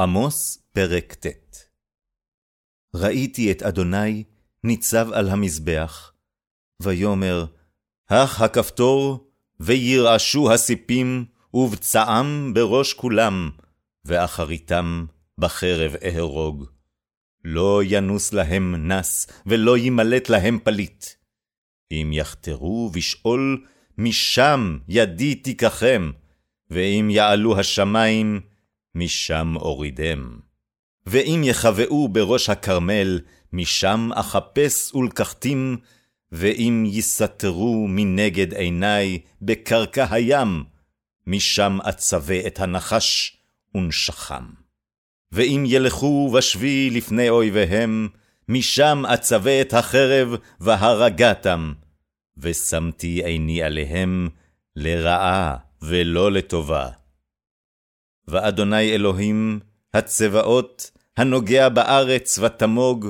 עמוס, פרק ט. ראיתי את אדוני ניצב על המזבח, ויאמר, הך הכפתור, וירעשו הסיפים, ובצעם בראש כולם, ואחריתם בחרב אהרוג. לא ינוס להם נס, ולא ימלט להם פליט. אם יחתרו בשאול, משם ידי תיקחם, ואם יעלו השמים, משם אורידם. ואם יחבאו בראש הכרמל, משם אחפש ולקחתים, ואם יסתרו מנגד עיני בקרקע הים, משם אצווה את הנחש ונשכם. ואם ילכו בשבי לפני אויביהם, משם אצווה את החרב והרגתם, ושמתי עיני עליהם לרעה ולא לטובה. ואדוני אלוהים, הצבאות, הנוגע בארץ ותמוג,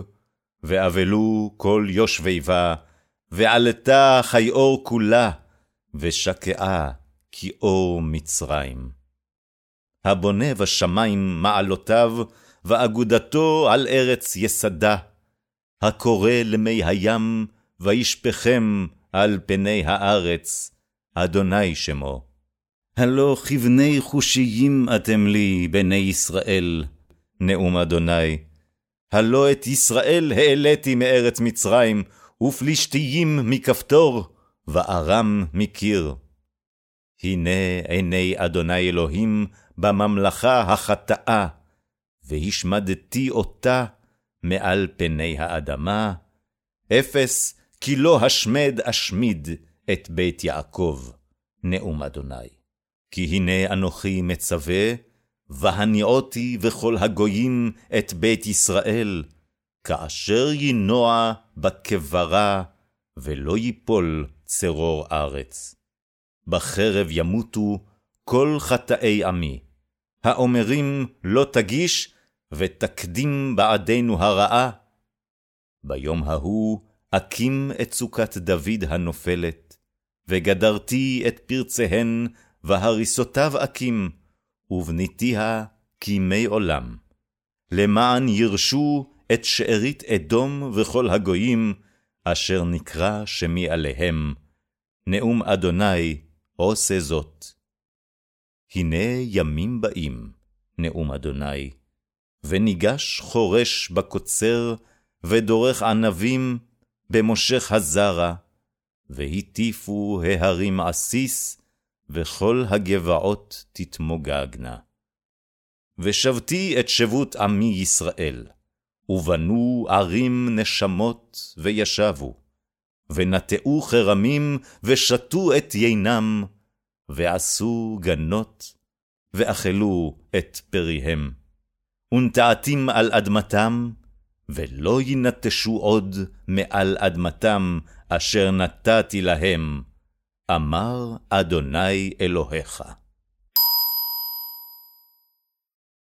ואבלו כל יושבי בה, ועלתה חיור כולה, ושקעה כאור מצרים. הבונה בשמים מעלותיו, ואגודתו על ארץ יסדה, הקורא למי הים, וישפכם על פני הארץ, אדוני שמו. הלא כבני חושיים אתם לי, בני ישראל, נאום אדוני. הלא את ישראל העליתי מארץ מצרים, ופלישתיים מכפתור, וארם מקיר. הנה עיני אדוני אלוהים בממלכה החטאה, והשמדתי אותה מעל פני האדמה, אפס כי לא השמד אשמיד את בית יעקב, נאום אדוני. כי הנה אנוכי מצווה, והניעותי וכל הגויים את בית ישראל, כאשר ינוע בקברה, ולא ייפול צרור ארץ. בחרב ימותו כל חטאי עמי. האומרים לא תגיש, ותקדים בעדנו הרעה. ביום ההוא אקים את סוכת דוד הנופלת, וגדרתי את פרציהן והריסותיו אקים, ובניתיה כימי עולם. למען ירשו את שארית אדום וכל הגויים, אשר נקרא שמי עליהם. נאום אדוני עושה זאת. הנה ימים באים, נאום אדוני, וניגש חורש בקוצר, ודורך ענבים במושך הזרע, והטיפו ההרים עסיס, וכל הגבעות תתמוגגנה. ושבתי את שבות עמי ישראל, ובנו ערים נשמות וישבו, ונטעו חרמים ושתו את יינם, ועשו גנות, ואכלו את פריהם. ונטעתים על אדמתם, ולא ינטשו עוד מעל אדמתם, אשר נתתי להם, אמר אדוני אלוהיך.